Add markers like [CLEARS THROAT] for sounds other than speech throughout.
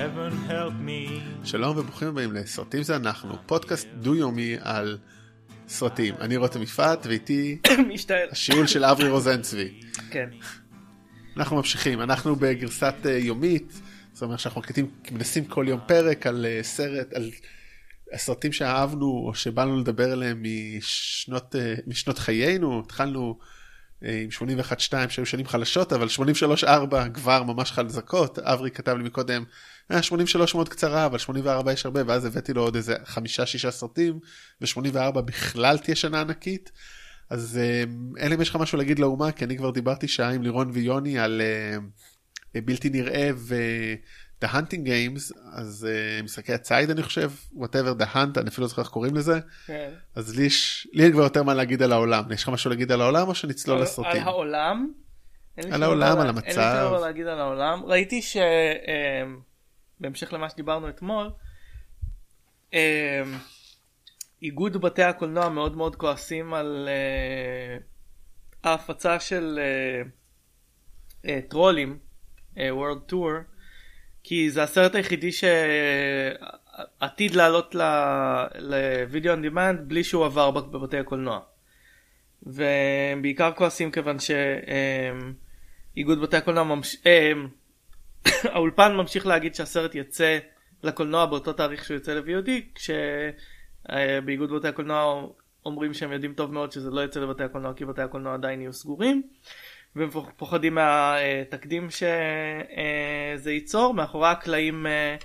heaven help me. שלום וברוכים הבאים לסרטים זה אנחנו, פודקאסט דו-יומי על סרטים. אני רותם יפעת ואיתי. [COUGHS] השיעול של אברי רוזנצבי. כן. אנחנו ממשיכים, אנחנו בגרסת uh, יומית, זאת אומרת שאנחנו מקליטים, מנסים כל יום פרק על uh, סרט, על הסרטים שאהבנו או שבאנו לדבר עליהם משנות, uh, משנות חיינו, התחלנו עם 81-2 שהיו שנים חלשות, אבל 83-4 כבר ממש חזקות, אברי כתב לי מקודם, היה 83 מאוד קצרה, אבל 84 יש הרבה, ואז הבאתי לו עוד איזה חמישה-שישה סרטים, ו-84 בכלל תהיה שנה ענקית. אז אלא אם יש לך משהו להגיד לאומה, כי אני כבר דיברתי שעה עם לירון ויוני על בלתי נראה ו-The Hunting Games, אז uh, משחקי הציד אני חושב, whatever the hunt, אני אפילו לא זוכר איך קוראים לזה. כן. אז לי יש, לי אין כבר יותר מה להגיד על העולם. יש לך משהו להגיד על העולם או שנצלול על- לסרטים? על העולם? על העולם, דבר- על אין לי שום המצב. להגיד על העולם. ראיתי ש... אמ, בהמשך למה שדיברנו אתמול, אמ, איגוד בתי הקולנוע מאוד מאוד כועסים על אה, ההפצה של אה, אה, טרולים, אה, World Tour, כי זה הסרט היחידי שעתיד לעלות לוידאו on demand בלי שהוא עבר בבתי הקולנוע. והם בעיקר כועסים כיוון שאיגוד בתי הקולנוע ממש... אמ, [COUGHS] האולפן ממשיך להגיד שהסרט יצא לקולנוע באותו תאריך שהוא יוצא ל-VOD כשבאיגוד בתי הקולנוע אומרים שהם יודעים טוב מאוד שזה לא יצא לבתי הקולנוע כי בתי הקולנוע עדיין יהיו סגורים והם פוח- פוחדים מהתקדים שזה ייצור מאחורי הקלעים אה,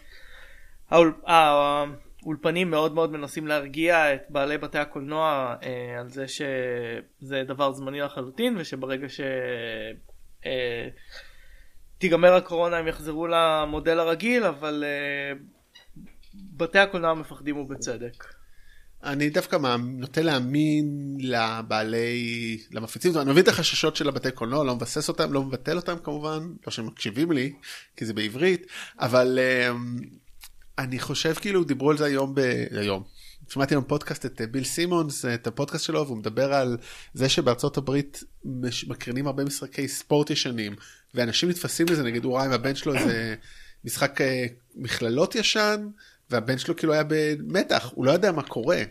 האול- האולפנים מאוד מאוד מנסים להרגיע את בעלי בתי הקולנוע אה, על זה שזה דבר זמני לחלוטין ושברגע ש... אה, תיגמר הקורונה הם יחזרו למודל הרגיל אבל בתי הקולנוע מפחדים ובצדק. אני דווקא נוטה להאמין לבעלי, למפיצים, אני מבין את החששות של הבתי קולנוע, לא מבסס אותם, לא מבטל אותם כמובן, לא שהם מקשיבים לי, כי זה בעברית, אבל um, אני חושב כאילו דיברו על זה היום, ב... היום. שמעתי היום פודקאסט את אה, ביל סימונס, את הפודקאסט שלו, והוא מדבר על זה שבארצות הברית מקרינים הרבה משחקי ספורט ישנים, ואנשים נתפסים לזה, נגיד הוא ראה עם הבן שלו איזה משחק אה, מכללות ישן, והבן שלו כאילו היה במתח, הוא לא יודע מה קורה.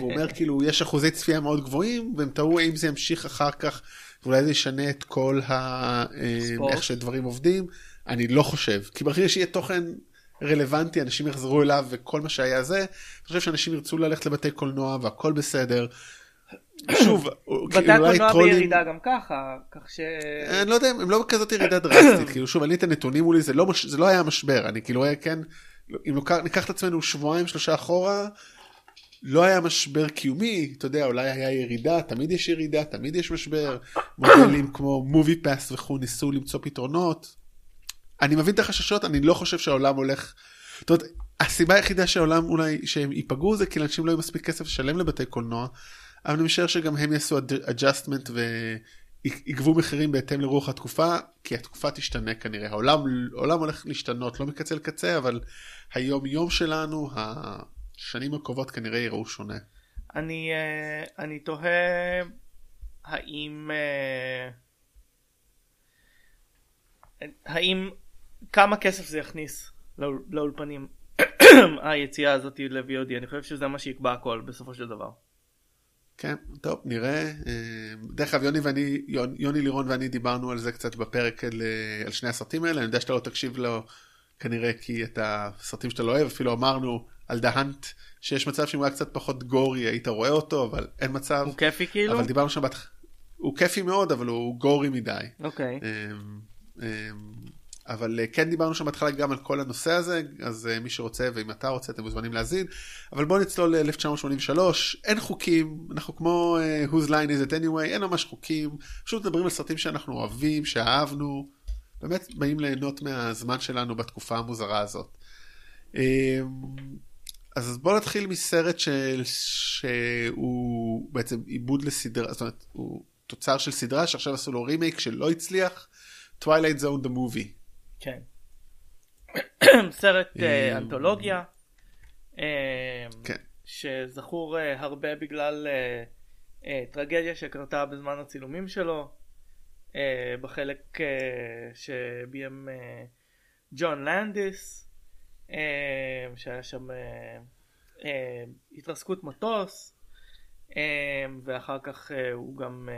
הוא אומר [LAUGHS] כאילו יש אחוזי צפייה מאוד גבוהים, והם תראו אם זה ימשיך אחר כך, ואולי זה ישנה את כל ה... אה, ספורט. איך שדברים עובדים. אני לא חושב, כי ברגע שיהיה תוכן רלוונטי, אנשים יחזרו אליו וכל מה שהיה זה, אני חושב שאנשים ירצו ללכת לבתי קולנוע והכל בסדר. שוב, [COUGHS] בתי כאילו, הקולנוע בירידה גם ככה כך ש... אני לא יודע, הם לא בכזאת ירידה דרסטית, כאילו שוב, אני את הנתונים מולי, זה לא, לא היה משבר, אני כאילו היה כן, אם ניקח את עצמנו שבועיים שלושה אחורה, לא היה משבר קיומי, אתה יודע, אולי היה ירידה, תמיד יש ירידה, תמיד יש משבר, [COUGHS] מודלים כמו מובי פאס וכו' ניסו למצוא פתרונות. אני מבין את החששות, אני לא חושב שהעולם הולך, זאת אומרת, הסיבה היחידה שהעולם אולי, שהם ייפגעו זה כי לאנשים לא יהיה מספיק כסף לשלם לבתי קולנוע, אבל אני משער שגם הם יעשו adjustment ויגבו מחירים בהתאם לרוח התקופה, כי התקופה תשתנה כנראה. העולם, העולם הולך להשתנות, לא מקצה לקצה, אבל היום יום שלנו, השנים הקרובות כנראה יראו שונה. אני אה, אני תוהה האם אה, האם כמה כסף זה יכניס לאול- לאולפנים [COUGHS] היציאה הזאת ל-VOD אני חושב שזה מה שיקבע הכל בסופו של דבר. כן, טוב, נראה. אה, דרך אגב, יוני ואני, יוני, לירון ואני דיברנו על זה קצת בפרק על, אה, על שני הסרטים האלה, אני יודע שאתה לא תקשיב לו כנראה כי את הסרטים שאתה לא אוהב, אפילו אמרנו על דה האנט, שיש מצב שאם הוא היה קצת פחות גורי היית רואה אותו, אבל אין מצב. הוא כיפי כאילו? אבל דיברנו שם בהתח... הוא כיפי מאוד, אבל הוא גורי מדי. אוקיי. אמ, אמ, אבל אה, כן דיברנו שם בהתחלה גם על כל הנושא הזה, אז אה, מי שרוצה ואם אתה רוצה אתם מוזמנים להאזין. אבל בואו נצלול ל-1983, אין חוקים, אנחנו כמו אה, whose line is it anyway, אין ממש חוקים, פשוט מדברים על סרטים שאנחנו אוהבים, שאהבנו, באמת באים ליהנות מהזמן שלנו בתקופה המוזרה הזאת. אמ, אז בואו נתחיל מסרט של, שהוא בעצם עיבוד לסדרה, זאת אומרת, הוא תוצר של סדרה שעכשיו עשו לו רימייק שלא הצליח, Twilight Zone the movie. כן. [COUGHS] סרט אה, אה, אנתולוגיה. אה, כן. שזכור הרבה בגלל טרגדיה שקרתה בזמן הצילומים שלו, בחלק שביים ג'ון לנדיס, שהיה שם התרסקות מטוס, ואחר כך הוא גם,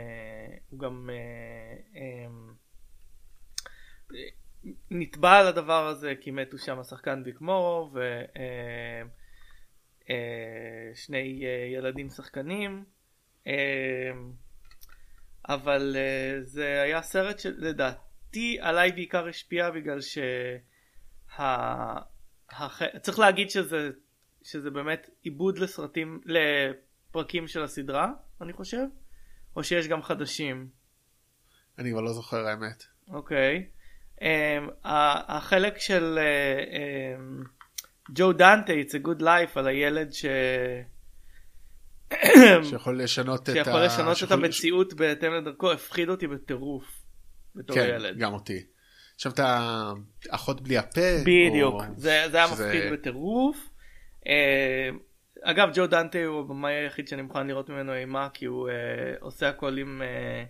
הוא גם נתבע על הדבר הזה כי מתו שם השחקן ויק מורו ושני ילדים שחקנים. אה, אבל אה, זה היה סרט שלדעתי עליי בעיקר השפיע בגלל שה... הח... צריך להגיד שזה, שזה באמת עיבוד לסרטים, לפרקים של הסדרה, אני חושב, או שיש גם חדשים. אני כבר לא זוכר האמת. אוקיי. Um, החלק של uh, um, ג'ו דנטה, It's a good life, על הילד ש... [COUGHS] שיכול לשנות את, שיכול. לשנות את שיכול- המציאות בהתאם לדרכו, הפחיד אותי בטירוף. בתור כן, ילד. גם אותי. עכשיו את האחות בלי הפה. בדיוק, או- זה, זה היה שזה- מפחיד בטירוף. אה, אגב, ג'ו דנטה הוא הבמאי היחיד שאני מוכן לראות ממנו אימה, כי הוא אה, עושה הכל עם אה,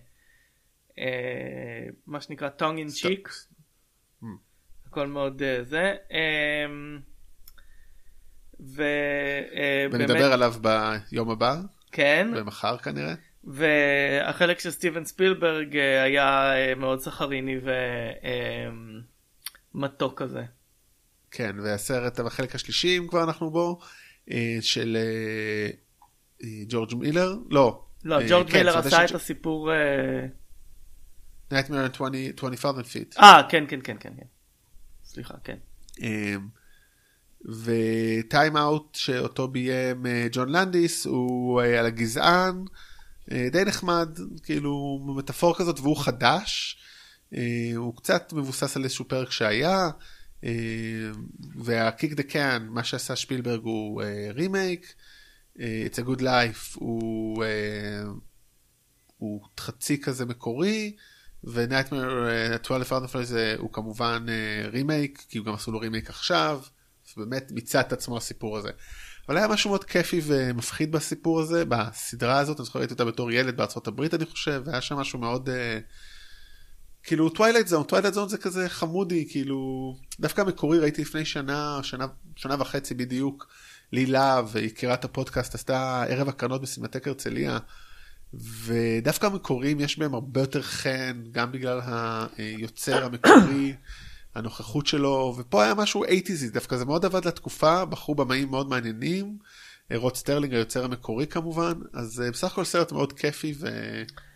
אה, מה שנקרא tongue in cheek. הכל מאוד אה, זה. אה, ובאמת, ונדבר עליו ביום הבא, כן, ומחר כנראה. והחלק של סטיבן ספילברג אה, היה אה, מאוד סחריני ומתוק כזה. כן, והסרט בחלק השלישי, אם כבר אנחנו בו, אה, של אה, אה, ג'ורג' מילר, לא. לא, אה, ג'ורג' כן, מילר עשה את הסיפור... Nightmare on 20 20,000 feet. אה, כן, כן, כן, כן. כן. סליחה, כן. וטיים אאוט שאותו ביים אה, ג'ון לנדיס הוא אה, על הגזען, אה, די נחמד, כאילו מטאפור כזאת והוא חדש, הוא קצת מבוסס על איזשהו פרק שהיה, וה Kick the Can, מה שעשה שפילברג הוא רימייק, It's a Good Life הוא, הוא חצי כזה מקורי. ו-Nightmare 12 Out זה הוא כמובן רימייק, כי הוא גם עשו לו רימייק עכשיו, באמת מיצה את עצמו הסיפור הזה. אבל היה משהו מאוד כיפי ומפחיד בסיפור הזה, בסדרה הזאת, אני זוכר ראיתי אותה בתור ילד בארצות הברית אני חושב, והיה שם משהו מאוד, אה, כאילו Twilight Zone, Twilight Zone זה כזה חמודי, כאילו, דווקא המקורי ראיתי לפני שנה, שנה, שנה וחצי בדיוק, לי להב, יקירת הפודקאסט, עשתה ערב הקרנות בסינמטק הרצליה. ודווקא המקוריים יש בהם הרבה יותר חן, גם בגלל היוצר המקורי, [COUGHS] הנוכחות שלו, ופה היה משהו 80's, דווקא זה מאוד עבד לתקופה, בחרו במאים מאוד מעניינים, רוד סרלינג היוצר המקורי כמובן, אז אה, בסך הכל סרט מאוד כיפי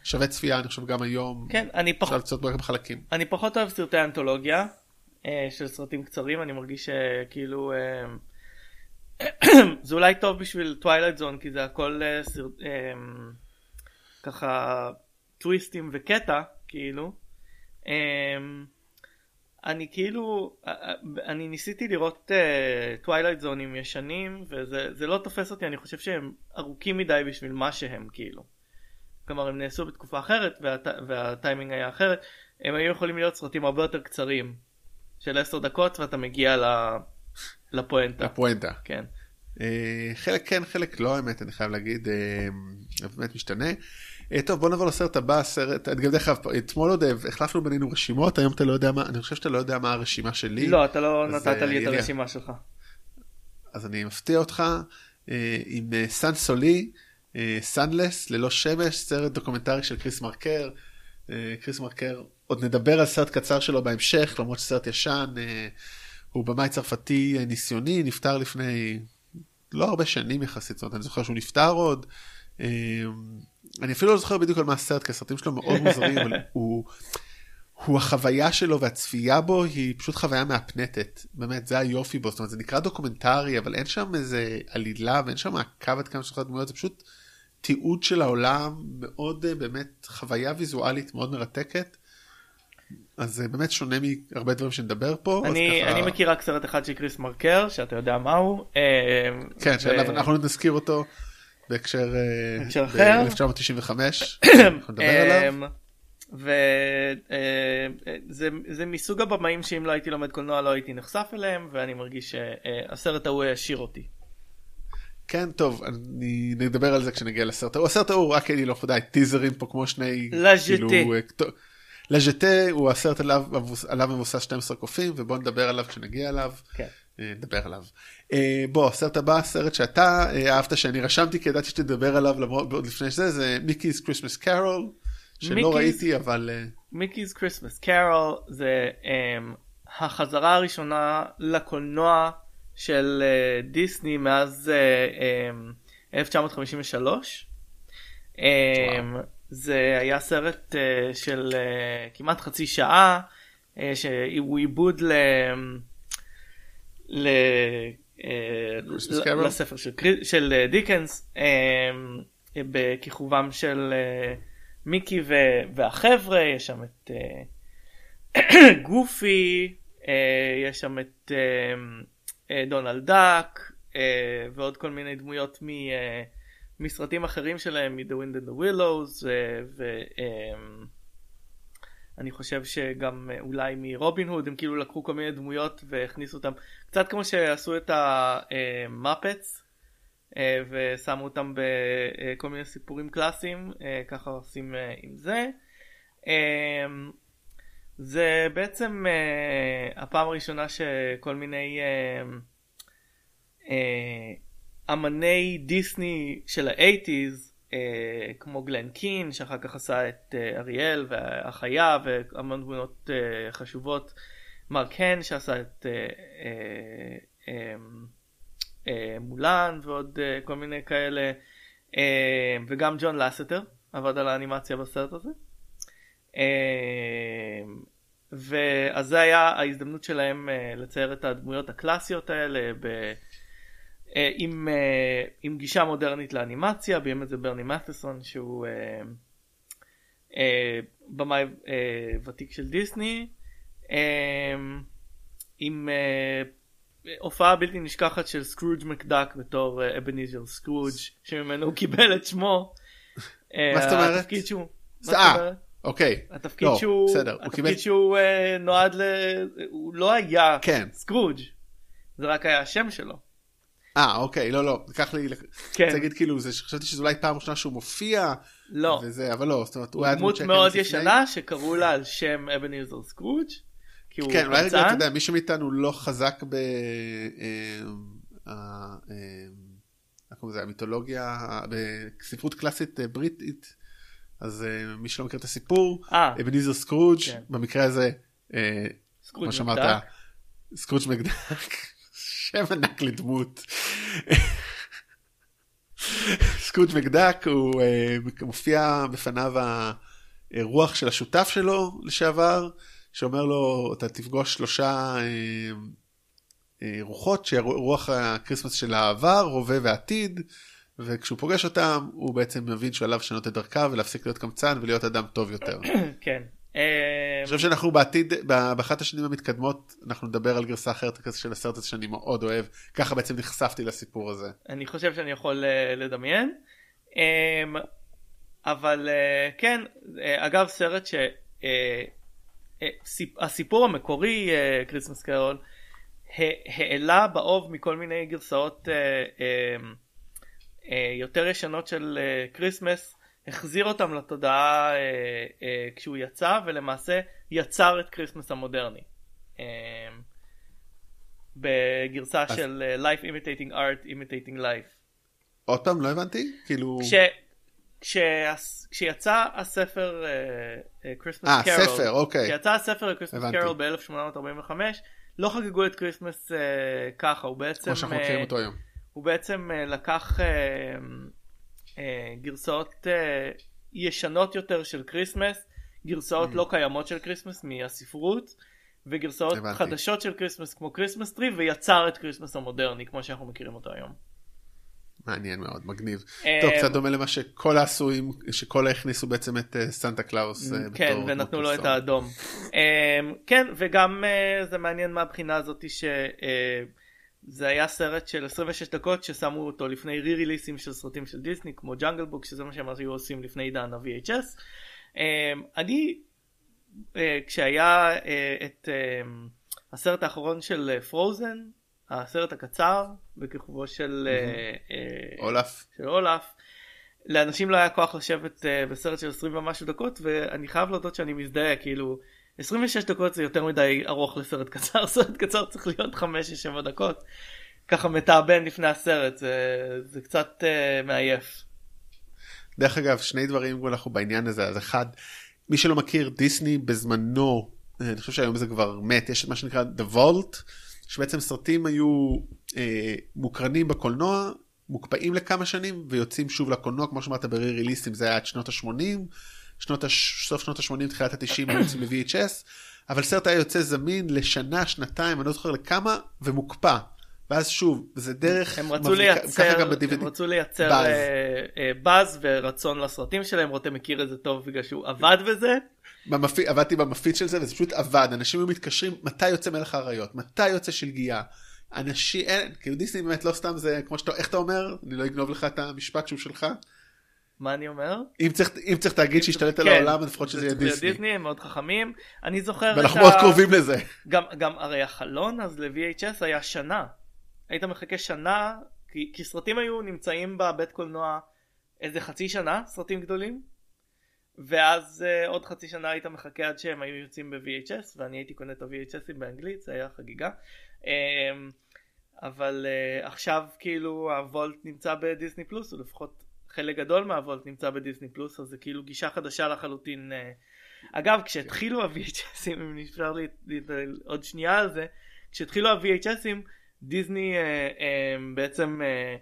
ושווה צפייה, אני חושב גם היום, כן, אני אפשר פחות, לצאת בו בחלקים. אני פחות אוהב סרטי אנתולוגיה אה, של סרטים קצרים, אני מרגיש שכאילו... אה, [CLEARS THROAT] זה אולי טוב בשביל Twilight Zone, כי זה הכל סרט... אה, ככה טוויסטים וקטע, כאילו. אה, אני כאילו, אה, אה, אני ניסיתי לראות Twilight Zone ים ישנים, וזה זה לא תופס אותי, אני חושב שהם ארוכים מדי בשביל מה שהם, כאילו. כלומר הם נעשו בתקופה אחרת והט... והטיימינג היה אחרת הם היו יכולים להיות סרטים הרבה יותר קצרים של עשר דקות ואתה מגיע ל... לפואנטה. הפואנטה. כן. אה, חלק כן, חלק לא, האמת, אני חייב להגיד, אה, זה באמת משתנה. אה, טוב, בוא נעבור לסרט הבא, סרט, אני גם דרך אגב, אתמול עוד אה, החלפנו בינינו רשימות, היום אתה לא יודע מה, אני חושב שאתה לא יודע מה הרשימה שלי. לא אתה לא נתת אה, לי את הרשימה שלך. אז אני מפתיע אותך עם Sans Soleil, Sunless, ללא שמש, סרט דוקומנטרי של קריס מרקר. קריס מרקר, עוד נדבר על סרט קצר שלו בהמשך, למרות שסרט ישן. הוא במאי צרפתי ניסיוני, נפטר לפני לא הרבה שנים יחסית, זאת אומרת, אני זוכר שהוא נפטר עוד. אה, אני אפילו לא זוכר בדיוק על מה הסרט, כי הסרטים שלו מאוד מוזרים, אבל [LAUGHS] הוא... הוא החוויה שלו והצפייה בו היא פשוט חוויה מהפנטת. באמת, זה היופי בו. זאת אומרת, זה נקרא דוקומנטרי, אבל אין שם איזה עלילה ואין שם מעקב עד כמה שלך דמויות, זה פשוט תיעוד של העולם, מאוד אה, באמת חוויה ויזואלית מאוד מרתקת. אז זה באמת שונה מהרבה דברים שנדבר פה. אני ככה- אני מכיר רק סרט אחד של קריס מרקר שאתה יודע מהו. אה, כן, ו- שעליו אנחנו נזכיר אותו בהקשר... אה, אחר. ב-1995. [COUGHS] אנחנו נדבר עליו. וזה מסוג הבמאים שאם לא הייתי לומד קולנוע לא הייתי נחשף אליהם ואני מרגיש שהסרט ההוא העשיר אותי. כן, טוב, אני נדבר על זה כשנגיע לסרט ההוא. הסרט ההוא, רק אני לא יודע, טיזרים פה כמו שני... La Jetée. כאילו, אה, הוא הסרט עליו, עליו מבוסס 12 קופים, ובואו נדבר עליו כשנגיע אליו. כן. נדבר עליו. אה, בוא, סרט הבא, סרט שאתה אה, אהבת, שאני רשמתי כי ידעתי שתדבר עליו למרות עוד לפני זה, זה Mickey's Christmas Carol, שלא Mickey's- ראיתי, אבל אה, Mickey's Christmas Carol זה אמ, החזרה הראשונה לקולנוע של uh, דיסני מאז uh, um, 1953. Um, זה היה סרט uh, של uh, כמעט חצי שעה uh, שהוא עיבוד ל... ל... אה, ל- Carol? לספר של, של אה, דיקנס אה, בכיכובם של אה, מיקי ו- והחבר'ה יש שם את אה, [CLEARS THROAT] גופי אה, יש שם את אה, אה, דונלד דאק אה, ועוד כל מיני דמויות מ, אה, מסרטים אחרים שלהם מ-The Wind and the Willows אה, ו... אה, אני חושב שגם אה, אולי מרובין הוד הם כאילו לקחו כל מיני דמויות והכניסו אותם קצת כמו שעשו את המאפץ ושמו אותם בכל מיני סיפורים קלאסיים אה, ככה עושים אה, עם זה. אה, זה בעצם אה, הפעם הראשונה שכל מיני אה, אה, אמני דיסני של האייטיז אה, כמו גלן קין שאחר כך עשה את אה, אריאל והחיה והמון דמויות אה, חשובות מרק הן שעשה את אה, אה, אה, אה, מולן ועוד אה, כל מיני כאלה אה, וגם ג'ון לסטר עבד על האנימציה בסרט הזה. אה, ואז זה היה ההזדמנות שלהם אה, לצייר את הדמויות הקלאסיות האלה ב... אה, עם, אה, עם גישה מודרנית לאנימציה, ביים את זה ברני מת'סון שהוא אה, אה, במאי אה, ותיק של דיסני, עם אה, הופעה בלתי נשכחת של סקרוג' מקדק בתור אבניזר סקרוג' שממנו הוא קיבל את שמו. מה זאת אומרת? התפקיד שהוא... אה? אוקיי. התפקיד לא, שהוא, בסדר, הוא התפקיד קיבל- שהוא נועד ל... הוא לא היה כן. סקרוג' זה רק היה השם שלו. אה, אוקיי, לא, לא, לקח לי, כן. רוצה להגיד כאילו, זה- חשבתי שזו אולי פעם ראשונה שהוא מופיע, לא. וזה, אבל לא, זאת אומרת, הוא היה דמות מאוד. ישנה שקראו לה על שם אבניזר סקרוג' כי הוא כן, אולי רגע, אתה. יודע, מישהו מאיתנו לא חזק ב... אה, אה, אה, איך קוראים לזה, המיתולוגיה, בספרות קלאסית בריטית, אז מי שלא מכיר את הסיפור, אבניזר סקרוג', כן. במקרה הזה, כמו שאמרת. סקרוג' מקדק, שם ענק לדמות. סקרוג' מקדק הוא אה, מופיע בפניו הרוח של השותף שלו לשעבר, שאומר לו אתה תפגוש שלושה אה, אה, רוחות שרוח ה Christmas של העבר, הווה ועתיד. וכשהוא פוגש אותם הוא בעצם מבין שעליו לשנות את דרכיו ולהפסיק להיות קמצן ולהיות אדם טוב יותר. כן. אה, אני חושב שאנחנו בעתיד, באחת השנים המתקדמות, אנחנו נדבר על גרסה אחרת של הסרט הזה שאני מאוד אוהב. ככה בעצם נחשפתי לסיפור הזה. אני חושב שאני יכול אה, לדמיין. אה, אבל אה, כן, אה, אגב סרט שהסיפור המקורי Christmas Carol העלה באוב מכל מיני גרסאות אה, יותר ישנות של Christmas, החזיר אותם לתודעה אה, אה, כשהוא יצא ולמעשה יצר את Christmas המודרני. אה, בגרסה אז- של אה, Life Imitating Art Imitating Life. עוד פעם, לא הבנתי? כאילו... כש, כשה, כשיצא הספר Christmas אה, Carol, ספר, אוקיי. כשיצא הספר Christmas. Carol ב-1845, לא חגגו את Christmas אה, ככה, הוא בעצם, כמו שאנחנו מכירים אותו היום. הוא בעצם אה, לקח אה, גרסאות אה, ישנות יותר של Christmas, גרסאות Mm. לא קיימות של Christmas מהספרות, וגרסאות הבנתי. חדשות של Christmas כמו Christmas tree, ויצר את Christmas המודרני כמו שאנחנו מכירים אותו היום. מעניין מאוד, מגניב. אה, טוב, קצת דומה למה שקולה עשו עם, שקולה הכניסו בעצם את אה, סנטה קלאוס. אה, כן, ונתנו לו את. האדום. כן, וגם אה, זה מעניין מהבחינה הזאת שזה היה סרט של 26 דקות ששמו אותו לפני re-release ים של סרטים של דיסני כמו Jungle Book שזה מה שהם היו עושים לפני עידן ה-VHS. אמ, אני אה, כשהיה אה, את אמ, הסרט האחרון של Frozen הסרט הקצר בכיכובו של אה, אה, אולף. של אולף. לאנשים לא היה כוח לשבת בסרט של 20 ומשהו דקות ואני חייב להודות שאני מזדהה כאילו 26 דקות זה יותר מדי ארוך לסרט קצר, [LAUGHS] סרט קצר צריך להיות 5-7 דקות. ככה מתאבן לפני הסרט, זה, זה קצת uh, מעייף. דרך אגב, שני דברים אנחנו בעניין הזה, אז אחד, מי שלא מכיר, דיסני בזמנו, אה, אני חושב שהיום זה כבר מת, יש מה שנקרא The Vault, שבעצם סרטים היו אה, מוקרנים בקולנוע, מוקפאים לכמה שנים ויוצאים שוב לקולנוע, כמו שאמרת ברי ריליסטים זה היה עד שנות ה-80, שנות הש... סוף שנות ה-80, תחילת ה-90 יוצאים ב-VHS, אבל סרט היה יוצא זמין לשנה, שנתיים, אני לא זוכר לכמה, ומוקפא. ואז שוב, זה דרך, הם רצו לייצר, הם רצו לייצר באז. אה, אה, באז ורצון לסרטים שלהם, רותם מכיר את זה טוב בגלל שהוא עבד בזה. במפ... עבדתי במפיץ של זה וזה פשוט עבד, אנשים היו מתקשרים, מתי יוצא מלך האריות, מתי יוצא שלגיה. אנשים, אין, כאילו דיסני באמת לא סתם זה, כמו שאתה, איך אתה אומר? אני לא אגנוב לך את המשפט שהוא שלך. מה אני אומר? אם צריך, אם צריך תאגיד שישתלט על כן, העולם, לפחות שזה יהיה דיסני. דיסני הם מאוד חכמים. אני זוכר ואנחנו מאוד קרובים לזה. גם, גם הרי החלון אז ל-VHS היה שנה. היית מחכה שנה, כי, כי סרטים היו נמצאים בבית קולנוע איזה חצי שנה, סרטים גדולים. ואז uh, עוד חצי שנה היית מחכה עד שהם היו יוצאים ב-VHS, ואני הייתי קונה את ה-VHSים באנגלית, זה היה חגיגה. Um, אבל uh, עכשיו כאילו הוולט נמצא בדיסני פלוס, או לפחות חלק גדול מהוולט נמצא בדיסני פלוס, אז זה כאילו גישה חדשה לחלוטין. Uh, אגב, כשהתחילו ה-VHSים, אם נשאר לי עוד שנייה על זה, כשהתחילו ה-VHSים, דיסני אה, אה, בעצם אה,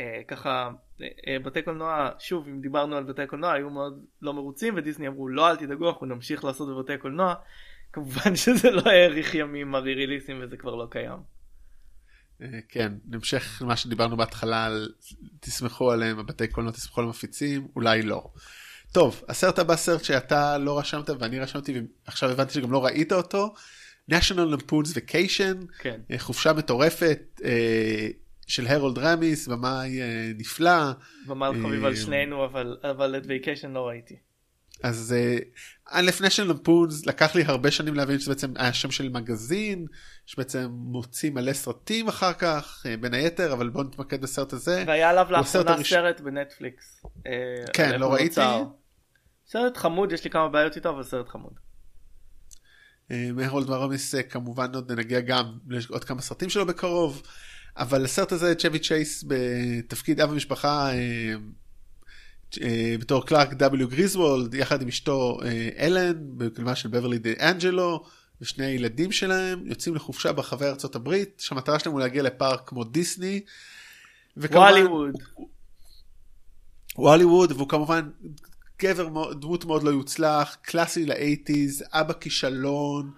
אה, ככה אה, בתי קולנוע שוב אם דיברנו על בתי קולנוע היו מאוד לא מרוצים ודיסני אמרו לא אל תדאגו אנחנו נמשיך לעשות בבתי קולנוע כמובן [LAUGHS] שזה לא האריך ימים הרי ריליסים וזה כבר לא קיים. אה, כן, נמשך למה שדיברנו בהתחלה על תסמכו עליהם, הבתי קולנוע תסמכו על המפיצים, אולי לא. טוב, הסרט הבא סרט שאתה לא רשמת ואני רשמתי ועכשיו הבנתי שגם לא ראית אותו, national lampoon's vacation, כן. אה, חופשה מטורפת אה, של הרולד רמיס, במאי נפלא. במאי חביב על שנינו, אבל, אבל את vacation לא ראיתי. אז א' national lampoon's לקח לי הרבה שנים להבין שזה בעצם היה שם של מגזין, שבעצם מוציא מלא סרטים אחר כך, בין היתר, אבל בוא נתמקד בסרט הזה. והיה עליו לאחרונה הראש... סרט בנטפליקס. כן, לא ראיתי. סרט חמוד, יש לי כמה בעיות איתו, אבל סרט חמוד. מהרולד ריימיס כמובן עוד נגיע גם לעוד כמה סרטים שלו בקרוב, אבל הסרט הזה צ'ווי צ'ייס בתפקיד אב המשפחה אה, אה, בתור קלארק W גריזוולד יחד עם אשתו אה, אלן בגילומה של בברלי דה אנג'לו ושני הילדים שלהם יוצאים לחופשה ברחבי ארצות הברית שהמטרה שלהם הוא להגיע לפארק כמו דיסני. Wally World. Wally World והוא כמובן גבר, דמות מאוד לא יוצלח, קלאסי לאייטיז, אבא כישלון.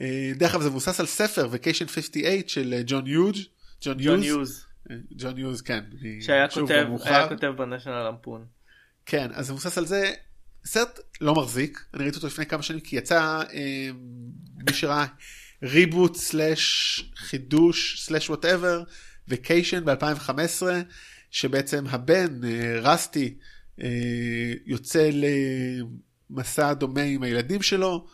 אה, דרך אגב זה מבוסס על ספר Vacation 58 של אה, ג'ון יוז. ג'ון יוז. ג'ון יוז, כן. שהיה כותב, כותב ב National Lampoon. כן, אז זה מבוסס על זה. סרט לא מחזיק, אני ראיתי אותו לפני כמה שנים כי יצא אה, מי שראה reboot slash חידוש slash whatever וקיישן ב-2015 שבעצם הבן רסטי אה, יוצא למסע דומה עם הילדים שלו.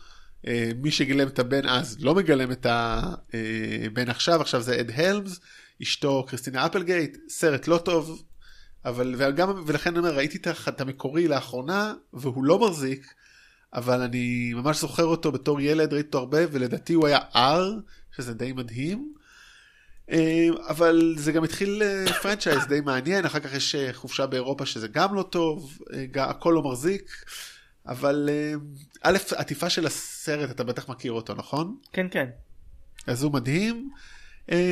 אה, מי שגילם את הבן אז לא מגלם את הבן עכשיו, עכשיו זה אד הלמס, אשתו קריסטינה אפלגייט, סרט לא טוב, אבל וגם, ולכן אני אומר, ראיתי את המקורי לאחרונה, והוא לא מחזיק, אבל אני ממש זוכר אותו בתור ילד, ראיתי אותו הרבה, ולדעתי הוא היה R, שזה די מדהים. אה, אבל זה גם התחיל פרנצ'ייז די מעניין, אחר כך יש אה, חופשה באירופה שזה גם לא טוב, אה, הכל לא מחזיק, אבל א', עטיפה של הסרט, אתה בטח מכיר אותו, נכון? כן, כן. אז הוא מדהים,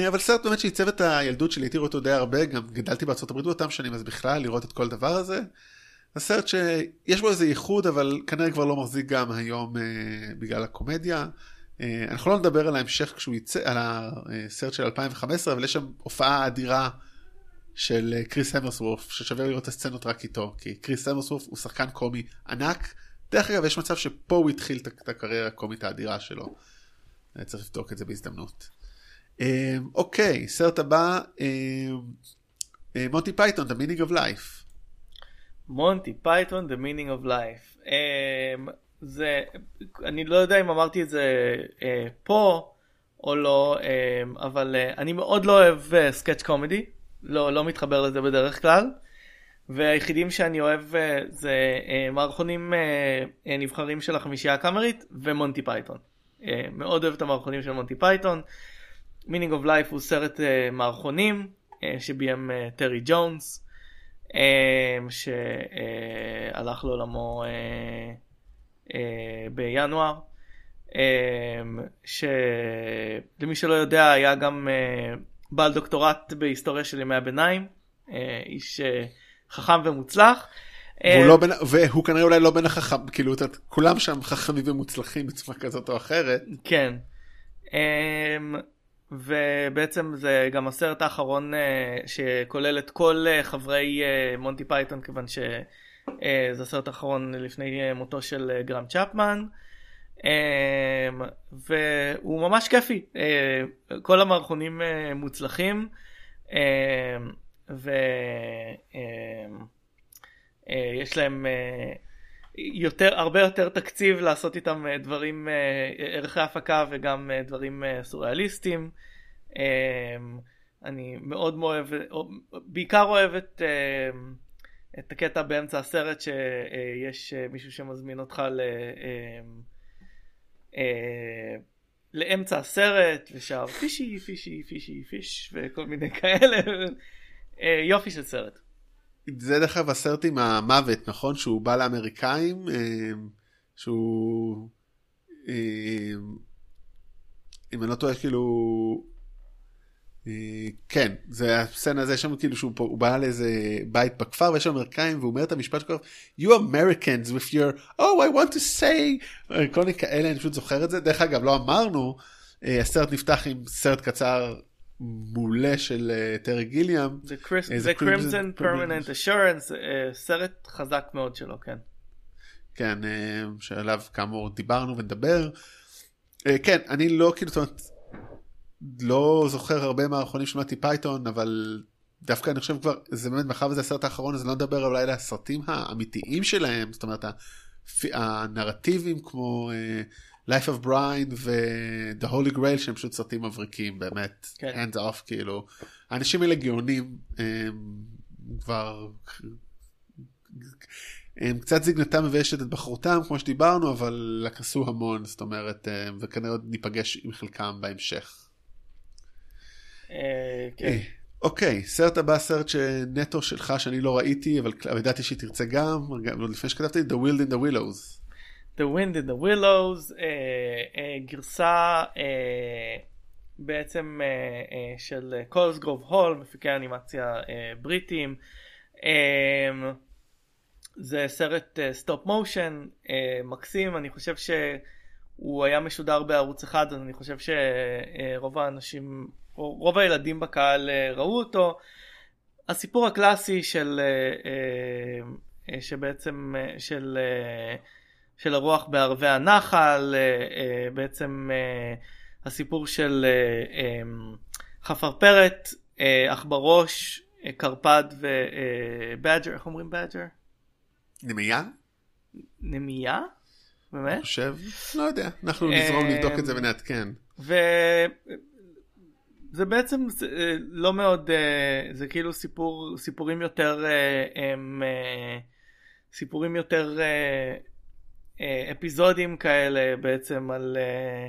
אבל סרט באמת שעיצב את הילדות שלי, הייתי רואה אותו די הרבה, גם גדלתי הברית באותם שנים, אז בכלל לראות את כל הדבר הזה. הסרט שיש בו איזה ייחוד, אבל כנראה כבר לא מחזיק גם היום בגלל הקומדיה. אה, אנחנו לא נדבר על ההמשך כשהוא יצא, על הסרט של 2015, אבל יש שם הופעה אדירה של אה, כריס המסוורת', ששווה לראות את הסצנות רק איתו, כי כריס המסוורת' הוא שחקן קומי ענק. דרך אגב, יש מצב שפה הוא התחיל את הקריירה הקומית האדירה שלו. אה, צריך לבדוק את זה בהזדמנות. אוקיי, סרט הבא, מונטי פייתון, The Meaning of Life. מונטי פייתון, The Meaning of Life. זה, אני לא יודע אם אמרתי את זה אה, פה או לא, אה, אבל אה, אני מאוד לא אוהב אה, sketch comedy, לא, לא מתחבר לזה בדרך כלל, והיחידים שאני אוהב אה, זה אה, מערכונים אה, אה, נבחרים של החמישייה הקאמרית ומונטי פייתון. אה, מאוד אוהב את המערכונים של מונטי פייתון. Meaning of Life הוא סרט אה, מערכונים אה, שביים אה, טרי ג'ונס, אה, שהלך לעולמו אה, אה, בינואר. אה, שלמי שלא יודע היה גם אה, בעל דוקטורט בהיסטוריה של ימי הביניים, אה, איש אה, חכם ומוצלח. והוא, לא בין, והוא כנראה אולי לא בין החכם, כאילו, את כולם שם חכמים ומוצלחים בצורה כזאת או אחרת. כן. אמ, ובעצם זה גם הסרט האחרון אה, שכולל את כל אה, חברי אה, מונטי פייתון כיוון שזה הסרט האחרון לפני מותו של גרהם צ'פמן. והוא ממש כיפי, כל המערכונים מוצלחים. ויש להם יותר, הרבה יותר תקציב לעשות איתם אה, דברים, אה, ערכי הפקה וגם אה, דברים סוריאליסטיים. אה, אני מאוד אוהב, או- בעיקר אוהב את, את הקטע באמצע הסרט שיש מישהו שמזמין אותך ל... אה, לאמצע הסרט ושר פישי פישי פישי פיש וכל מיני [LAUGHS] כאלה יופי של סרט. זה דרך אגב הסרט עם המוות, נכון? שהוא בא לאמריקאים, אה, שהוא... אה, אם אני לא טועה, כאילו... אה, כן, זה הסצנה הזה שם כאילו שהוא בא לאיזה בית בכפר ויש שם אמריקאים והוא אומר את המשפט שלו, you Americans with your, oh I want to say, כל מיני כאלה, אני פשוט זוכר את זה. דרך אגב, לא אמרנו, הסרט נפתח עם סרט קצר מעולה של אה, טרי גיליאם. זה, Permanent Assurance, אה, סרט חזק מאוד שלו, כן. כן, אה, שעליו כאמור דיברנו ונדבר. אה, כן, אני לא כאילו, זאת אומרת, לא זוכר הרבה מערכונים של מונטי פייתון, אבל דווקא אני חושב כבר, זה באמת, מאחר וזה הסרט האחרון, אז לא נדבר אולי על הסרטים האמיתיים שלהם, זאת אומרת, הנרטיביים כמו אה, Life of Brian ו-The Holy Grail, שהם פשוט סרטים מבריקים, באמת, כן. hands off, כאילו. האנשים האלה גאונים, הם כבר הם קצת זיגנתם מביישת את בחרותם כמו שדיברנו אבל עשו המון זאת אומרת אה, וכנראה עוד ניפגש עם חלקם בהמשך. אה, כן. אה, אוקיי סרט הבא סרט שנטו שלך שאני לא ראיתי אבל ידעתי שהיא תרצה גם גם עוד לפני שכתבתי The Wild in the Willows. The Wind in the Willows, אה, אה, גרסה אה, בעצם אה, אה, של קולסגרוב הול, מפיקי אנימציה אה, בריטים. אה, זה סרט stop motion מקסים, אני חושב שהוא היה משודר בערוץ אחד, אז אני חושב שרוב האנשים, רוב הילדים בקהל אה, ראו אותו. הסיפור הקלאסי של, אה, אה, אה, שבעצם, אה, של, אה, של הרוח בערבי הנחל, אה, אה, בעצם אה, הסיפור של חפרפרת, עכברוש, קרפד ובאג'ר, איך אומרים באג'ר? נמיה? נמיה? באמת? אני חושב? לא יודע אנחנו נזרום לבדוק את זה ונעדכן. וזה בעצם זה, לא מאוד, זה כאילו סיפור, סיפורים יותר, הם, סיפורים יותר אפיזודים כאלה בעצם על, אה,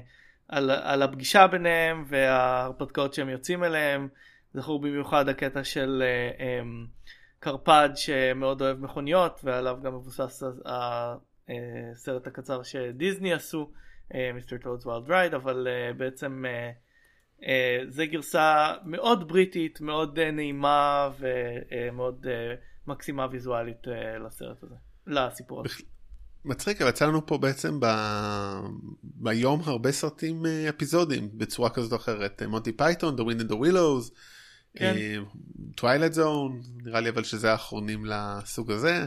על, על הפגישה ביניהם וההרפתקאות שהם יוצאים אליהם. זכור במיוחד הקטע של אה, אה, קרפד שמאוד אוהב מכוניות ועליו גם מבוסס הסרט הקצר שדיסני עשו, Mr. Toad's Wild Ride, אבל אה, בעצם אה, אה, זה גרסה מאוד בריטית, מאוד אה, נעימה ומאוד אה, מקסימה ויזואלית אה, לסרט הזה, לסיפור הזה. מצחיק אבל יצא לנו פה בעצם ב... ביום הרבה סרטים אה, אפיזודים בצורה כזאת או אחרת מונטי פייתון, The Wind in the Willows, כן. Twilight Zone, נראה לי אבל שזה האחרונים לסוג הזה.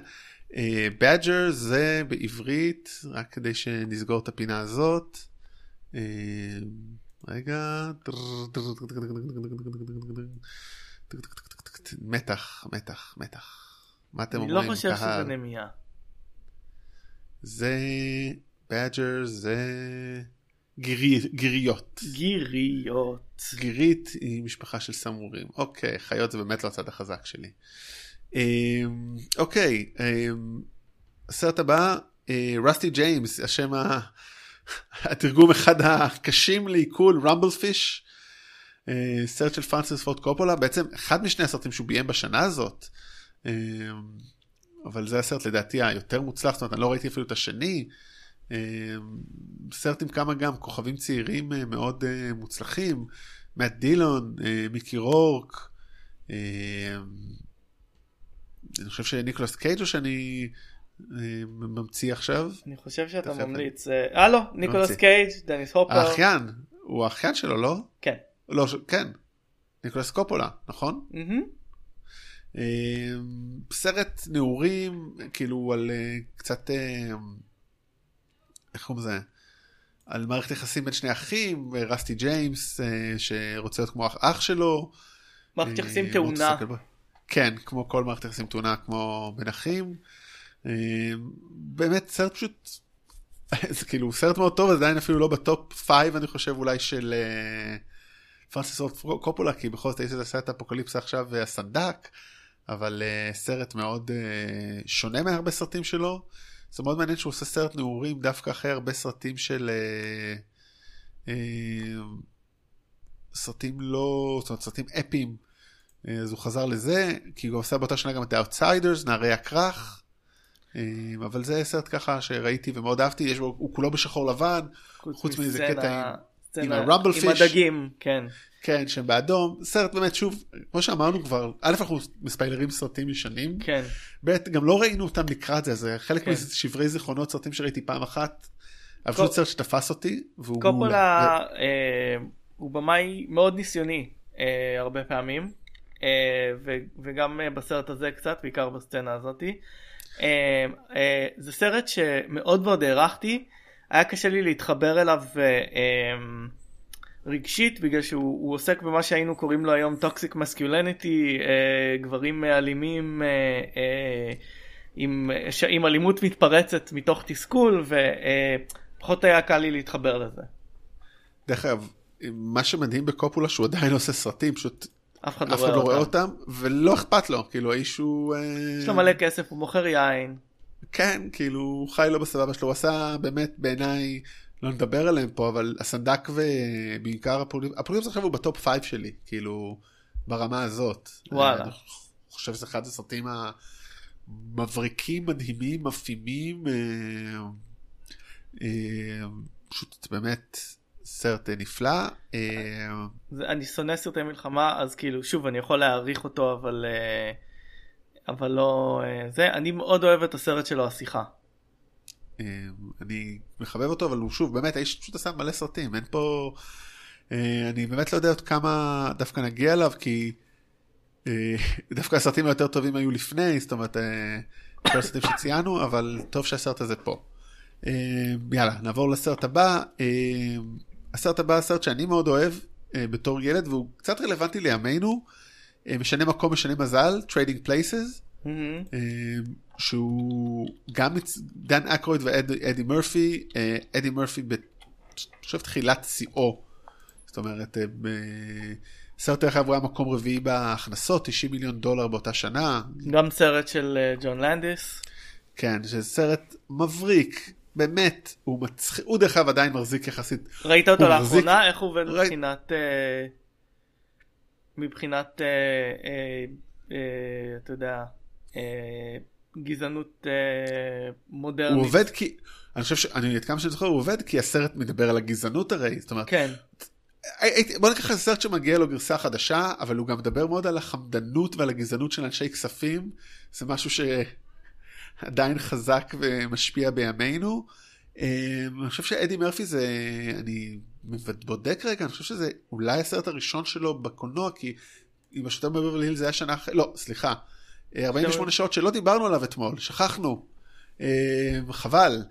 badger זה בעברית רק כדי שנסגור את הפינה הזאת. אה, רגע. מתח מתח מתח. מה אתם אני אומרים? לא חושב? שזה נמייה. זה בדג'ר זה גירי, גיריות. גיריות. גירית היא משפחה של סמורים. אוקיי, חיות זה באמת לא הצד החזק שלי. אמ, אוקיי, אמ, הסרט הבא, רסטי ג'יימס, השם ה... [LAUGHS] התרגום אחד הקשים לעיכול, רמבל פיש, סרט של פרנסיס פורד קופולה, בעצם אחד משני הסרטים שהוא ביים בשנה הזאת, אמ, אבל זה הסרט לדעתי היותר מוצלח, זאת אומרת, אני לא ראיתי אפילו את השני. סרט עם כמה גם כוכבים צעירים אה, מאוד אה, מוצלחים, מאט דילון, אה, מיקי רורק, אני חושב שניקולס קייג' או שאני ממציא עכשיו. אני חושב שאתה ממציא. אה לא, ניקולס קייג', דניס הופר. האחיין, הוא האחיין שלו, לא? כן. לא, כן. ניקולס קופולה, נכון? סרט נעורים, כאילו על קצת, איך קוראים לזה? על מערכת יחסים בין שני אחים, רסטי ג'יימס שרוצה להיות כמו אח שלו. מערכת יחסים תאונה. כן, כמו כל מערכת יחסים תאונה, כמו בין אחים. אה, באמת סרט פשוט, [LAUGHS] זה כאילו סרט מאוד טוב, עדיין אפילו לא ב top five אני חושב אולי של אה, פרנסיס פורד קופולה, כי בכל זאת יש איזה סרט אפוקליפסה עכשיו אה, אבל סרט מאוד שונה מהרבה סרטים שלו. זה מאוד מעניין שהוא עושה סרט נעורים דווקא אחרי הרבה סרטים של... סרטים לא, זאת אומרת סרטים אפיים. אז הוא חזר לזה, כי הוא עושה באותה שנה גם את ה-Outsiders, נערי הכרך. אבל זה סרט ככה שראיתי ומאוד אהבתי, יש בו, הוא כולו בשחור לבן, חוץ מזה קטע עם, עם הרמבל פיש. עם הדגים, כן. כן, שהם באדום. סרט באמת, שוב, כמו שאמרנו כבר, א' אנחנו מספיילרים סרטים ישנים. כן. ב' גם לא ראינו אותם לקראת זה, זה חלק כן. משברי זיכרונות, סרטים שראיתי פעם אחת. אבל פשוט סרט שתפס אותי, והוא קופולה אה, הוא במאי מאוד ניסיוני אה, הרבה פעמים. אה, וגם אה, בסרט הזה קצת, בעיקר בסצנה הזאתי. אה, זה סרט שמאוד מאוד הערכתי, היה קשה לי להתחבר אליו רגשית בגלל שהוא עוסק במה שהיינו קוראים לו היום טוקסיק מסקיולניטי, גברים אלימים עם, עם אלימות מתפרצת מתוך תסכול ופחות היה קל לי להתחבר לזה. דרך אגב, מה שמדהים בקופולה שהוא עדיין עושה סרטים, פשוט אף אחד לא, רואה, לא רואה אותם. ולא אכפת לו, כאילו האיש הוא... אה, יש לו מלא כסף, הוא מוכר יין. כן, כאילו חי לו בסבבה שלו, הוא עשה באמת בעיניי, לא נדבר עליהם פה, אבל הסנדק ובעיקר אפוקליפסה, אפוקליפסה עכשיו הוא ב top five שלי, כאילו, ברמה הזאת. וואלה. אני חושב שזה אחד הסרטים המבריקים, מדהימים, מפעימים, אה, אה, פשוט באמת סרט נפלא. אה, אני שונא סרטי מלחמה אז כאילו שוב אני יכול להעריך אותו אבל אה, אבל לא אה, זה אני מאוד אוהב את הסרט שלו השיחה. אני מחבב אותו אבל הוא שוב באמת האיש פשוט עשה מלא סרטים אין פה אני באמת לא יודע עוד כמה דווקא נגיע אליו כי [LAUGHS] דווקא הסרטים היותר טובים היו לפני זאת אומרת כל הסרטים שציינו אבל טוב שהסרט הזה פה. יאללה נעבור לסרט הבא. הסרט הבא הסרט שאני מאוד אוהב אה, בתור ילד והוא קצת רלוונטי לימינו, אה, משנה מקום משנה מזל, Trading Places, mm-hmm. אה, שהוא גם דן אקרויד ואדי מרפי, אה, אדי מרפי אני חושב תחילת שיאו, זאת אומרת אה, סרט דרך אגב הוא היה מקום רביעי בהכנסות, 90 מיליון דולר באותה שנה. גם סרט של אה, ג'ון לנדיס. כן, שזה סרט מבריק, באמת, הוא מצחיק, הוא דרך אגב עדיין מחזיק יחסית. ראית אותו לאחרונה? איך הוא עובד. מבחינת, אה, מבחינת, אה, אה, אה, אתה יודע, אה, גזענות אה, מודרנית? הוא עובד כי, אני חושב שאני, עד כמה שאני זוכר, הוא עובד כי הסרט מדבר על הגזענות הרי, זאת אומרת, כן. בוא ניקח סרט שמגיע לו גרסה חדשה, אבל הוא גם מדבר מאוד על החמדנות ועל הגזענות של אנשי כספים, זה משהו ש... עדיין חזק ומשפיע בימינו. אה, אני חושב שאדי מרפי זה, אני בודק רגע, אני חושב שזה אולי הסרט הראשון שלו בקולנוע, כי עם השוטר בברלי היל זה היה שנה אחרי, לא, סליחה, 48 אה, שעות שלא דיברנו עליו אתמול, שכחנו. אה, חבל,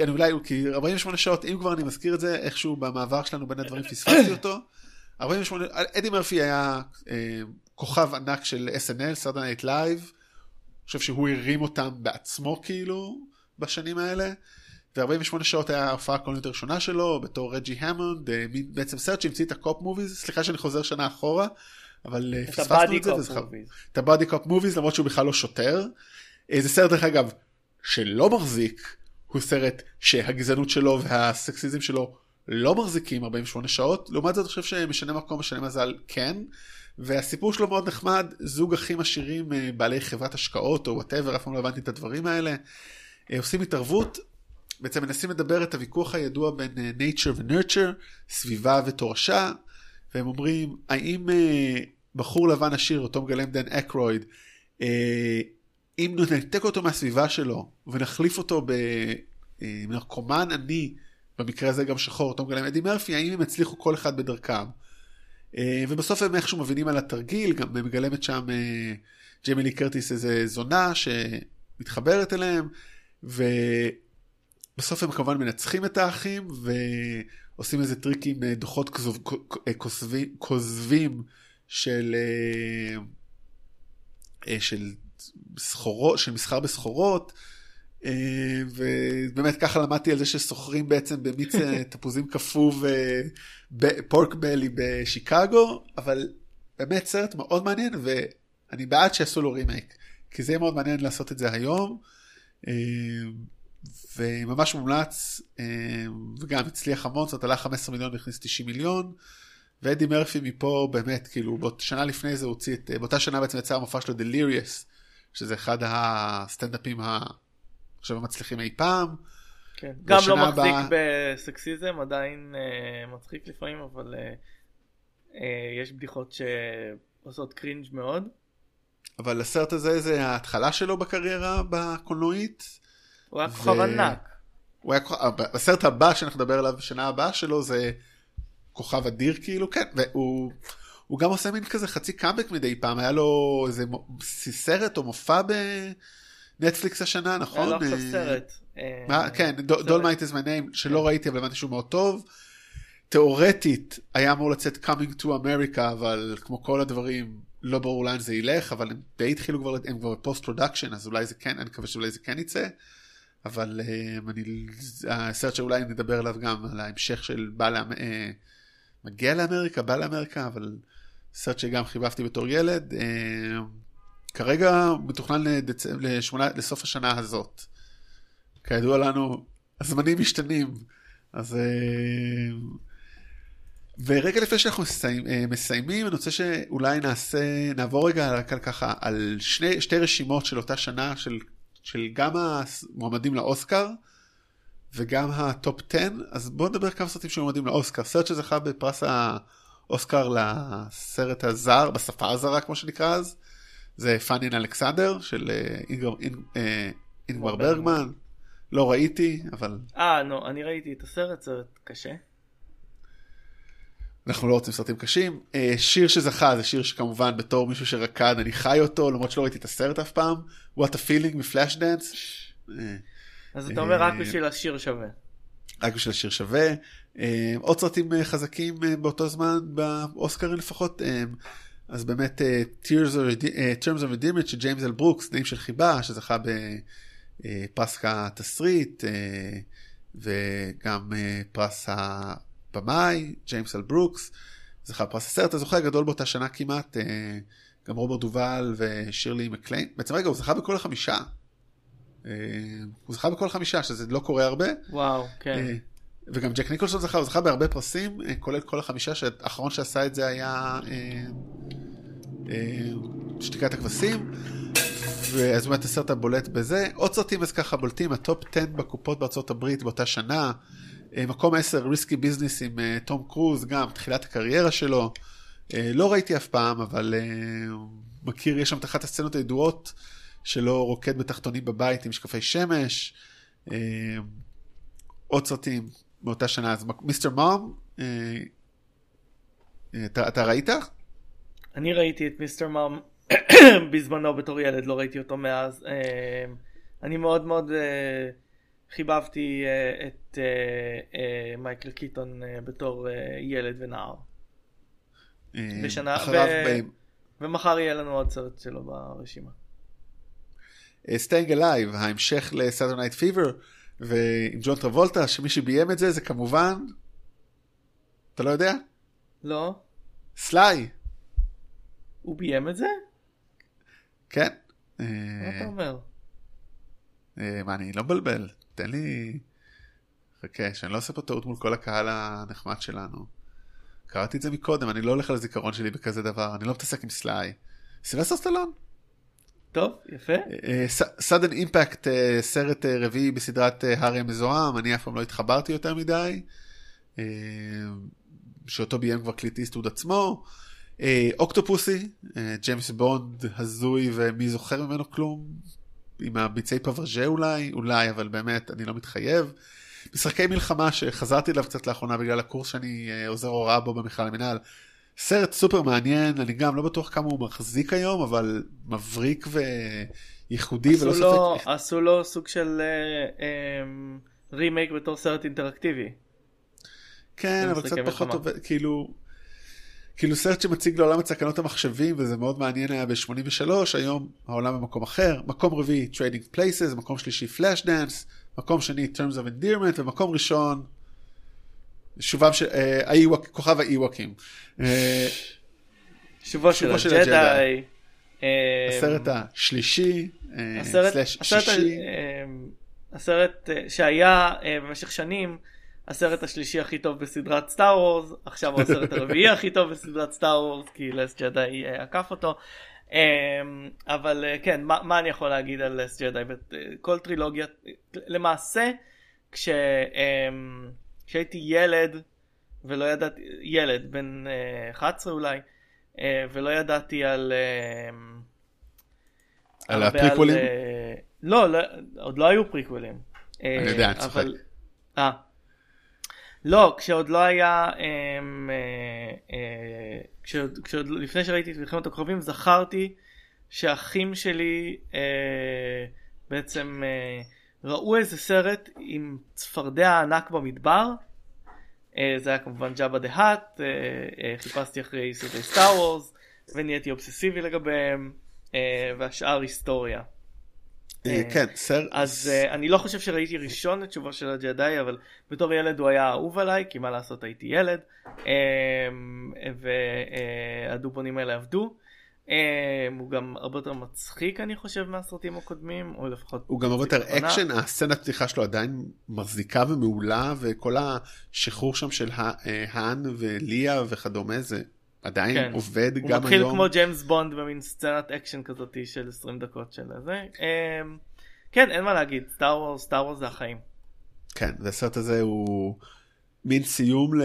אני אולי, כי 48 שעות, אם כבר אני מזכיר את זה, איכשהו במעבר שלנו בין הדברים פספסתי אותו. 48, אדי מרפי היה כוכב ענק של SNL, Saturday Night Live. חושב שהוא הרים אותם בעצמו כאילו בשנים האלה. ו-48 שעות היה ההופעה הקולנועית הראשונה שלו בתור רג'י המונד, אה, בעצם סרט שהמציא את ה cop movies, סליחה שאני חוזר שנה אחורה, אבל אה, פספסנו את זה. וזה. את ה buddy cop movies למרות שהוא בכלל לא שוטר. אה, זה סרט דרך אגב שלא מחזיק, הוא סרט שהגזענות שלו והסקסיזם שלו לא מחזיקים 48 שעות, לעומת זאת אני חושב שמשנה מקום משנה מזל כן. והסיפור שלו מאוד נחמד, זוג אחים עשירים בעלי חברת השקעות או whatever, אף פעם לא הבנתי את הדברים האלה. עושים התערבות, בעצם מנסים לדבר את הוויכוח הידוע בין אה, nature ו-nurture, סביבה ותורשה, והם אומרים, האם אה, בחור לבן עשיר, אותו מגלם דן אקרויד, אה, אם ננתק אותו מהסביבה שלו ונחליף אותו בנרקומן עני, במקרה הזה גם שחור, אותו מגלם אדי מרפי, האם הם יצליחו כל אחד בדרכם? ובסוף הם איכשהו מבינים על התרגיל, גם מגלמת שם ג'יימי לי קרטיס איזה זונה שמתחברת אליהם, ובסוף הם כמובן מנצחים את האחים, ועושים איזה טריק עם אה, דוחות כ- כוזבים- כוזבים של, אה, אה, של סחורות, של מסחר בסחורות. אה, ובאמת ככה למדתי על זה שסוחרים בעצם במיץ אה, [LAUGHS] תפוזים קפוא ופורק בלי בשיקגו, אבל באמת סרט מאוד מעניין ואני בעד שיעשו לו רימייק, כי זה יהיה מאוד מעניין לעשות את זה היום. אה, וממש מומלץ, אה, וגם הצליח המון, זאת עלה 15 מיליון והכניס 90 מיליון. ואדי מרפי מפה באמת, כאילו, שנה לפני זה הוציא את, באותה שנה בעצם יצא המופע שלו דליריוס, שזה אחד הסטנדאפים ה... עכשיו המצליחים אי פעם. כן. גם לא מחזיק הבאה- בסקסיזם, עדיין אה, מצחיק לפעמים, אבל אה, אה, יש בדיחות שעושות קרינג' מאוד. אבל הסרט הזה זה ההתחלה שלו בקריירה בקולנועית. הוא היה כוכב ענק. הוא היה, כוכב- הסרט הבא שאנחנו נדבר עליו בשנה הבאה שלו זה כוכב אדיר כאילו, כן, והוא הוא גם עושה מין כזה חצי קאמבק מדי פעם, היה לו איזה סרט או מופע בנטפליקס השנה, היה נכון? לו עכשיו סרט. אה, מה, כן. Dolemite is my name, שלא ראיתי אבל הבנתי שהוא מאוד טוב. תאורטית היה אמור לצאת coming to America, אבל כמו כל הדברים, לא ברור לאן זה ילך, אבל הם די התחילו כבר, הם כבר ב post production, אז אולי זה כן, אני מקווה שאולי זה כן יצא. אבל אה, אני, הסרט שאולי נדבר עליו גם, על ההמשך של בא לאמ... אה, מגיע לאמריקה, בא לאמריקה, אבל סרט שגם חיבבתי בתור ילד. אה, כרגע מתוכנן לדצ... לשמונה... לסוף השנה הזאת. כידוע לנו, הזמנים משתנים. אז... ורגע לפני שאנחנו מסיים, מסיימים, אני רוצה שאולי נעשה, נעבור רגע רק על ככה, על שני, שתי רשימות של אותה שנה, של, של גם המועמדים לאוסקר, וגם הטופ 10, אז בואו נדבר כמה סרטים שמועמדים לאוסקר. סרט שזכה בפרס האוסקר לסרט הזר, בשפה הזרה כמו שנקרא אז, זה פאנין אלכסנדר של אה, אה, אינגמר ברגמן. לא ראיתי, אבל אה, נו, אני ראיתי את הסרט, סרט קשה. אנחנו לא רוצים סרטים קשים. אה, שיר שזכה זה שיר שכמובן בתור מישהו שרקד אני חי אותו למרות שלא ראיתי את הסרט אף פעם. What a feeling מפלאש דאנס. אה, אז אתה אומר רק אה, בשביל השיר שווה. רק בשביל השיר שווה. עוד סרטים חזקים באותו זמן באוסקרים לפחות. אז באמת Tears of Terms of Endearment של ג'יימס אל ברוקס, תנאים של חיבה, שזכה בפרס כתסריט, אה, וגם פרס הבמאי, ג'יימס אל ברוקס, זכה בפרס הסרט הזוכה הגדול באותה שנה כמעט, אה, גם רוברט דובל ושירלי מקליין. בעצם רגע, הוא זכה בכל החמישה. אה, הוא זכה בכל החמישה, שזה לא קורה הרבה. וואו, כן. אה, וגם ג'ק ניקולסון זכה, הוא זכה בהרבה פרסים, כולל כל החמישה, שהאחרון שעשה את זה היה שתיקת הכבשים. ואז באמת הסרט הבולט בזה. עוד סרטים אז ככה בולטים, הטופ 10 בקופות בארצות הברית באותה שנה. אה, מקום 10, Risky Business עם אה, תום קרוז, גם תחילת הקריירה שלו. אה, לא ראיתי אף פעם, אבל אה, מכיר, יש שם את אחת הסצנות הידועות שלו רוקד בתחתונים בבית עם משקפי שמש. אה, עוד סרטים מאותה שנה, אז מיסטר מום, אה, אה, אתה, אתה ראית? אני ראיתי את מיסטר מאם [COUGHS] בזמנו בתור ילד, לא ראיתי אותו מאז. אה, אני מאוד מאוד אה, חיבבתי אה, את אה, אה, מייקל קיטון בתור ילד ונער. בשנה- אחריו ו- ומחר יהיה לנו עוד סרט שלו ברשימה. Staying Alive, ההמשך ל Saturday Night Fever, ועם ג'ון טרבולטה, שמי שביים את זה זה כמובן, אתה לא יודע? לא? סליי. הוא ביים את זה? כן. מה אתה אומר? אה, מה, אני לא מבלבל. תן לי... חכה, שאני לא עושה פה טעות מול כל הקהל הנחמד שלנו. קראתי את זה מקודם, אני לא הולך על הזיכרון שלי בכזה דבר, אני לא מתעסק עם סליי. סילבסטר סטלון? טוב, יפה. Sudden Impact, סרט אה, רביעי בסדרת אה, הארי המזוהם, אני אף פעם לא התחברתי יותר מדי. אה, שאותו ביים כבר קלינט איסטווד עצמו. אה, Octopussy, אה, ג'יימס בונד הזוי ומי זוכר ממנו כלום? עם הביצי פברז'ה אולי? אולי, אבל באמת, אני לא מתחייב. משחקי מלחמה שחזרתי אליו קצת לאחרונה בגלל הקורס שאני אה, עוזר הוראה בו במכללה למנהל. סרט סופר מעניין, אני גם לא בטוח כמה הוא מחזיק היום, אבל מבריק וייחודי ולא לו- ספק. עשו לו סוג של רימייק בתור סרט אינטראקטיבי. כן, אבל קצת פחות. עובד, כאילו, כאילו סרט שמציג לעולם את סכנות המחשבים, וזה מאוד מעניין היה ב-83, היום העולם במקום אחר, מקום רביעי Trading Places, מקום שלישי Flash Dance, מקום שני Terms of Endearment, ומקום ראשון, שובם של, אה, האיווק, כוכב האיווקים. אה, שובו של שובו של הג'די. הג'די. אה, הסרט השלישי, אה, הסרט, סלאש הסרט, שישי, אה, הסרט שהיה במשך שנים הסרט השלישי הכי טוב בסדרת סטאר וורס, עכשיו הוא הסרט [LAUGHS] הרביעי הכי טוב בסדרת סטאר וורס, כי לס ג'די אה, עקף אותו. אה, אבל אה, כן, מה, מה אני יכול להגיד על לס ג'די? כל טרילוגיה, למעשה, כש, אה, כשהייתי ילד, ולא ידעתי, ילד, בן אה, 11 אולי, אה, ולא ידעתי על... אה, על הפריקוולים? אה, לא, לא, עוד לא היו פריקוולים. אה, אני יודע, אני צוחק. לא, כשעוד לא היה, אמ, אה, אה, כשעוד, כשעוד לפני שראיתי את מלחמת הכוכבים זכרתי שהאחים שלי אה, בעצם אה, ראו איזה סרט עם צפרדע ענק במדבר. אה, זה היה כמובן ג'אבה דה האט, אה, אה, חיפשתי אחרי סרטי סטאר וורס ונהייתי אובססיבי לגביהם אה, והשאר היסטוריה. אה, כן, סרט, אז uh, אני לא חושב שראיתי ראשון את תשובה של הג'די אבל בתור ילד הוא היה אהוב עליי כי מה לעשות הייתי ילד um, והדובונים האלה עבדו. Um, הוא גם הרבה יותר מצחיק אני חושב מהסרטים הקודמים או לפחות הוא גם הרבה יותר. אקשן, הסצנת פתיחה שלו עדיין מחזיקה ומעולה, וכל השחרור שם של אה, האן וליה וכדומה, זה עדיין כן. עובד הוא גם מתחיל היום. כמו ג'יימס בונד במין סצנת אקשן כזאת של 20 דקות של זה. Um, כן אין מה להגיד Star Wars Star Wars זה החיים. כן, והסרט הזה הוא מין סיום ל...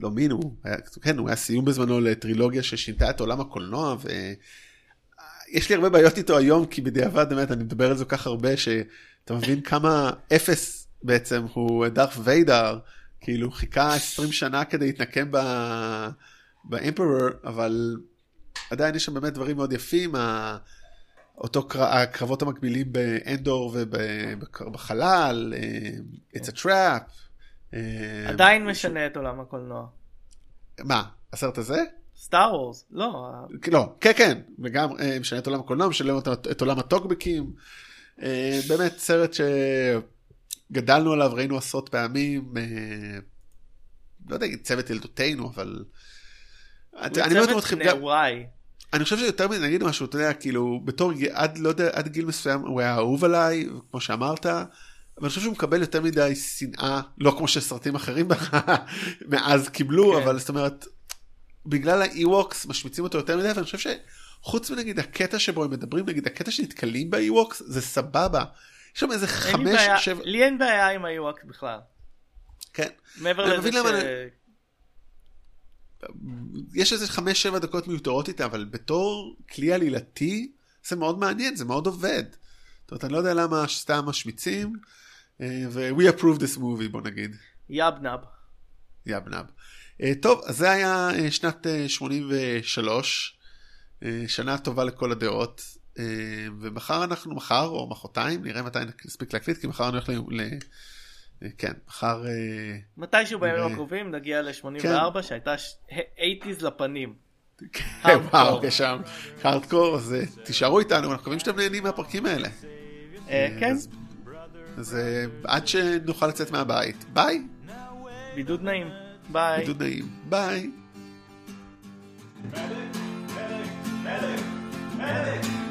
לא מין, הוא היה, כן, הוא היה סיום בזמנו לטרילוגיה ששינתה את עולם הקולנוע, ויש לי הרבה בעיות איתו היום, כי בדיעבד, באמת, אני מדבר על זה כל כך הרבה, שאתה מבין כמה אפס בעצם הוא דארף ויידר, כאילו חיכה 20 שנה כדי להתנקם ב... באמפרור, אבל עדיין יש שם באמת דברים מאוד יפים, ה... אותו קר... הקרבות המקבילים באנדור ובחלל, It's a trap. אה, עדיין משנה את עולם הקולנוע. מה, הסרט הזה? סטאר וורס לא לא, כן, כן, וגם אה, משנה את עולם הקולנוע, משנה את, את עולם הטוקבקים. אה, באמת סרט שגדלנו עליו, ראינו עשרות פעמים. אה, לא יודע, צוות ילדותינו, אבל... אני גם- נעוריי. אני חושב שיותר מזה, נגיד משהו, אתה יודע, כאילו, בתור, עד, לא יודע, עד גיל מסוים הוא היה אהוב עליי, כמו שאמרת, אבל אני חושב שהוא מקבל יותר מדי שנאה, לא כמו שסרטים אחרים [LAUGHS] מאז קיבלו, כן. אבל זאת אומרת, בגלל האי-ווקס משמיצים אותו יותר מדי, ואני חושב שחוץ מנגיד הקטע שבו הם מדברים, נגיד הקטע שנתקלים באי-ווקס, זה סבבה. יש שם איזה חמש, שבע, לי אין בעיה עם היואק בכלל. כן. מעבר לזה ש... יש איזה חמש שבע דקות מיותרות איתה, אבל בתור כלי עלילתי זה מאוד מעניין, זה מאוד עובד. זאת אומרת, אני לא יודע למה סתם משמיצים, אה, ו-we approve this movie בוא נגיד, יבנב. יבנב. אה, טוב, אז זה היה אה, שנת אה, 83, אה, שנה טובה לכל הדעות, ומחר אנחנו, מחר או מחרתיים, נראה מתי נספיק להקליט, כי מחר אני הולך ל... אה, כן, מחר... אה, מתישהו בימים נראה. הקרובים נגיע ל-84 כן. שהייתה ש- 80's לפנים. וואו, הארדקור. שם הארדקור, אז אה, תישארו איתנו, אנחנו מקווים שאתם נהנים מהפרקים האלה. אה, כן, אז- אה, עד שנוכל לצאת מהבית, ביי, בידוד נעים. ביי. בידוד נעים, ביי. Medic, medic, medic.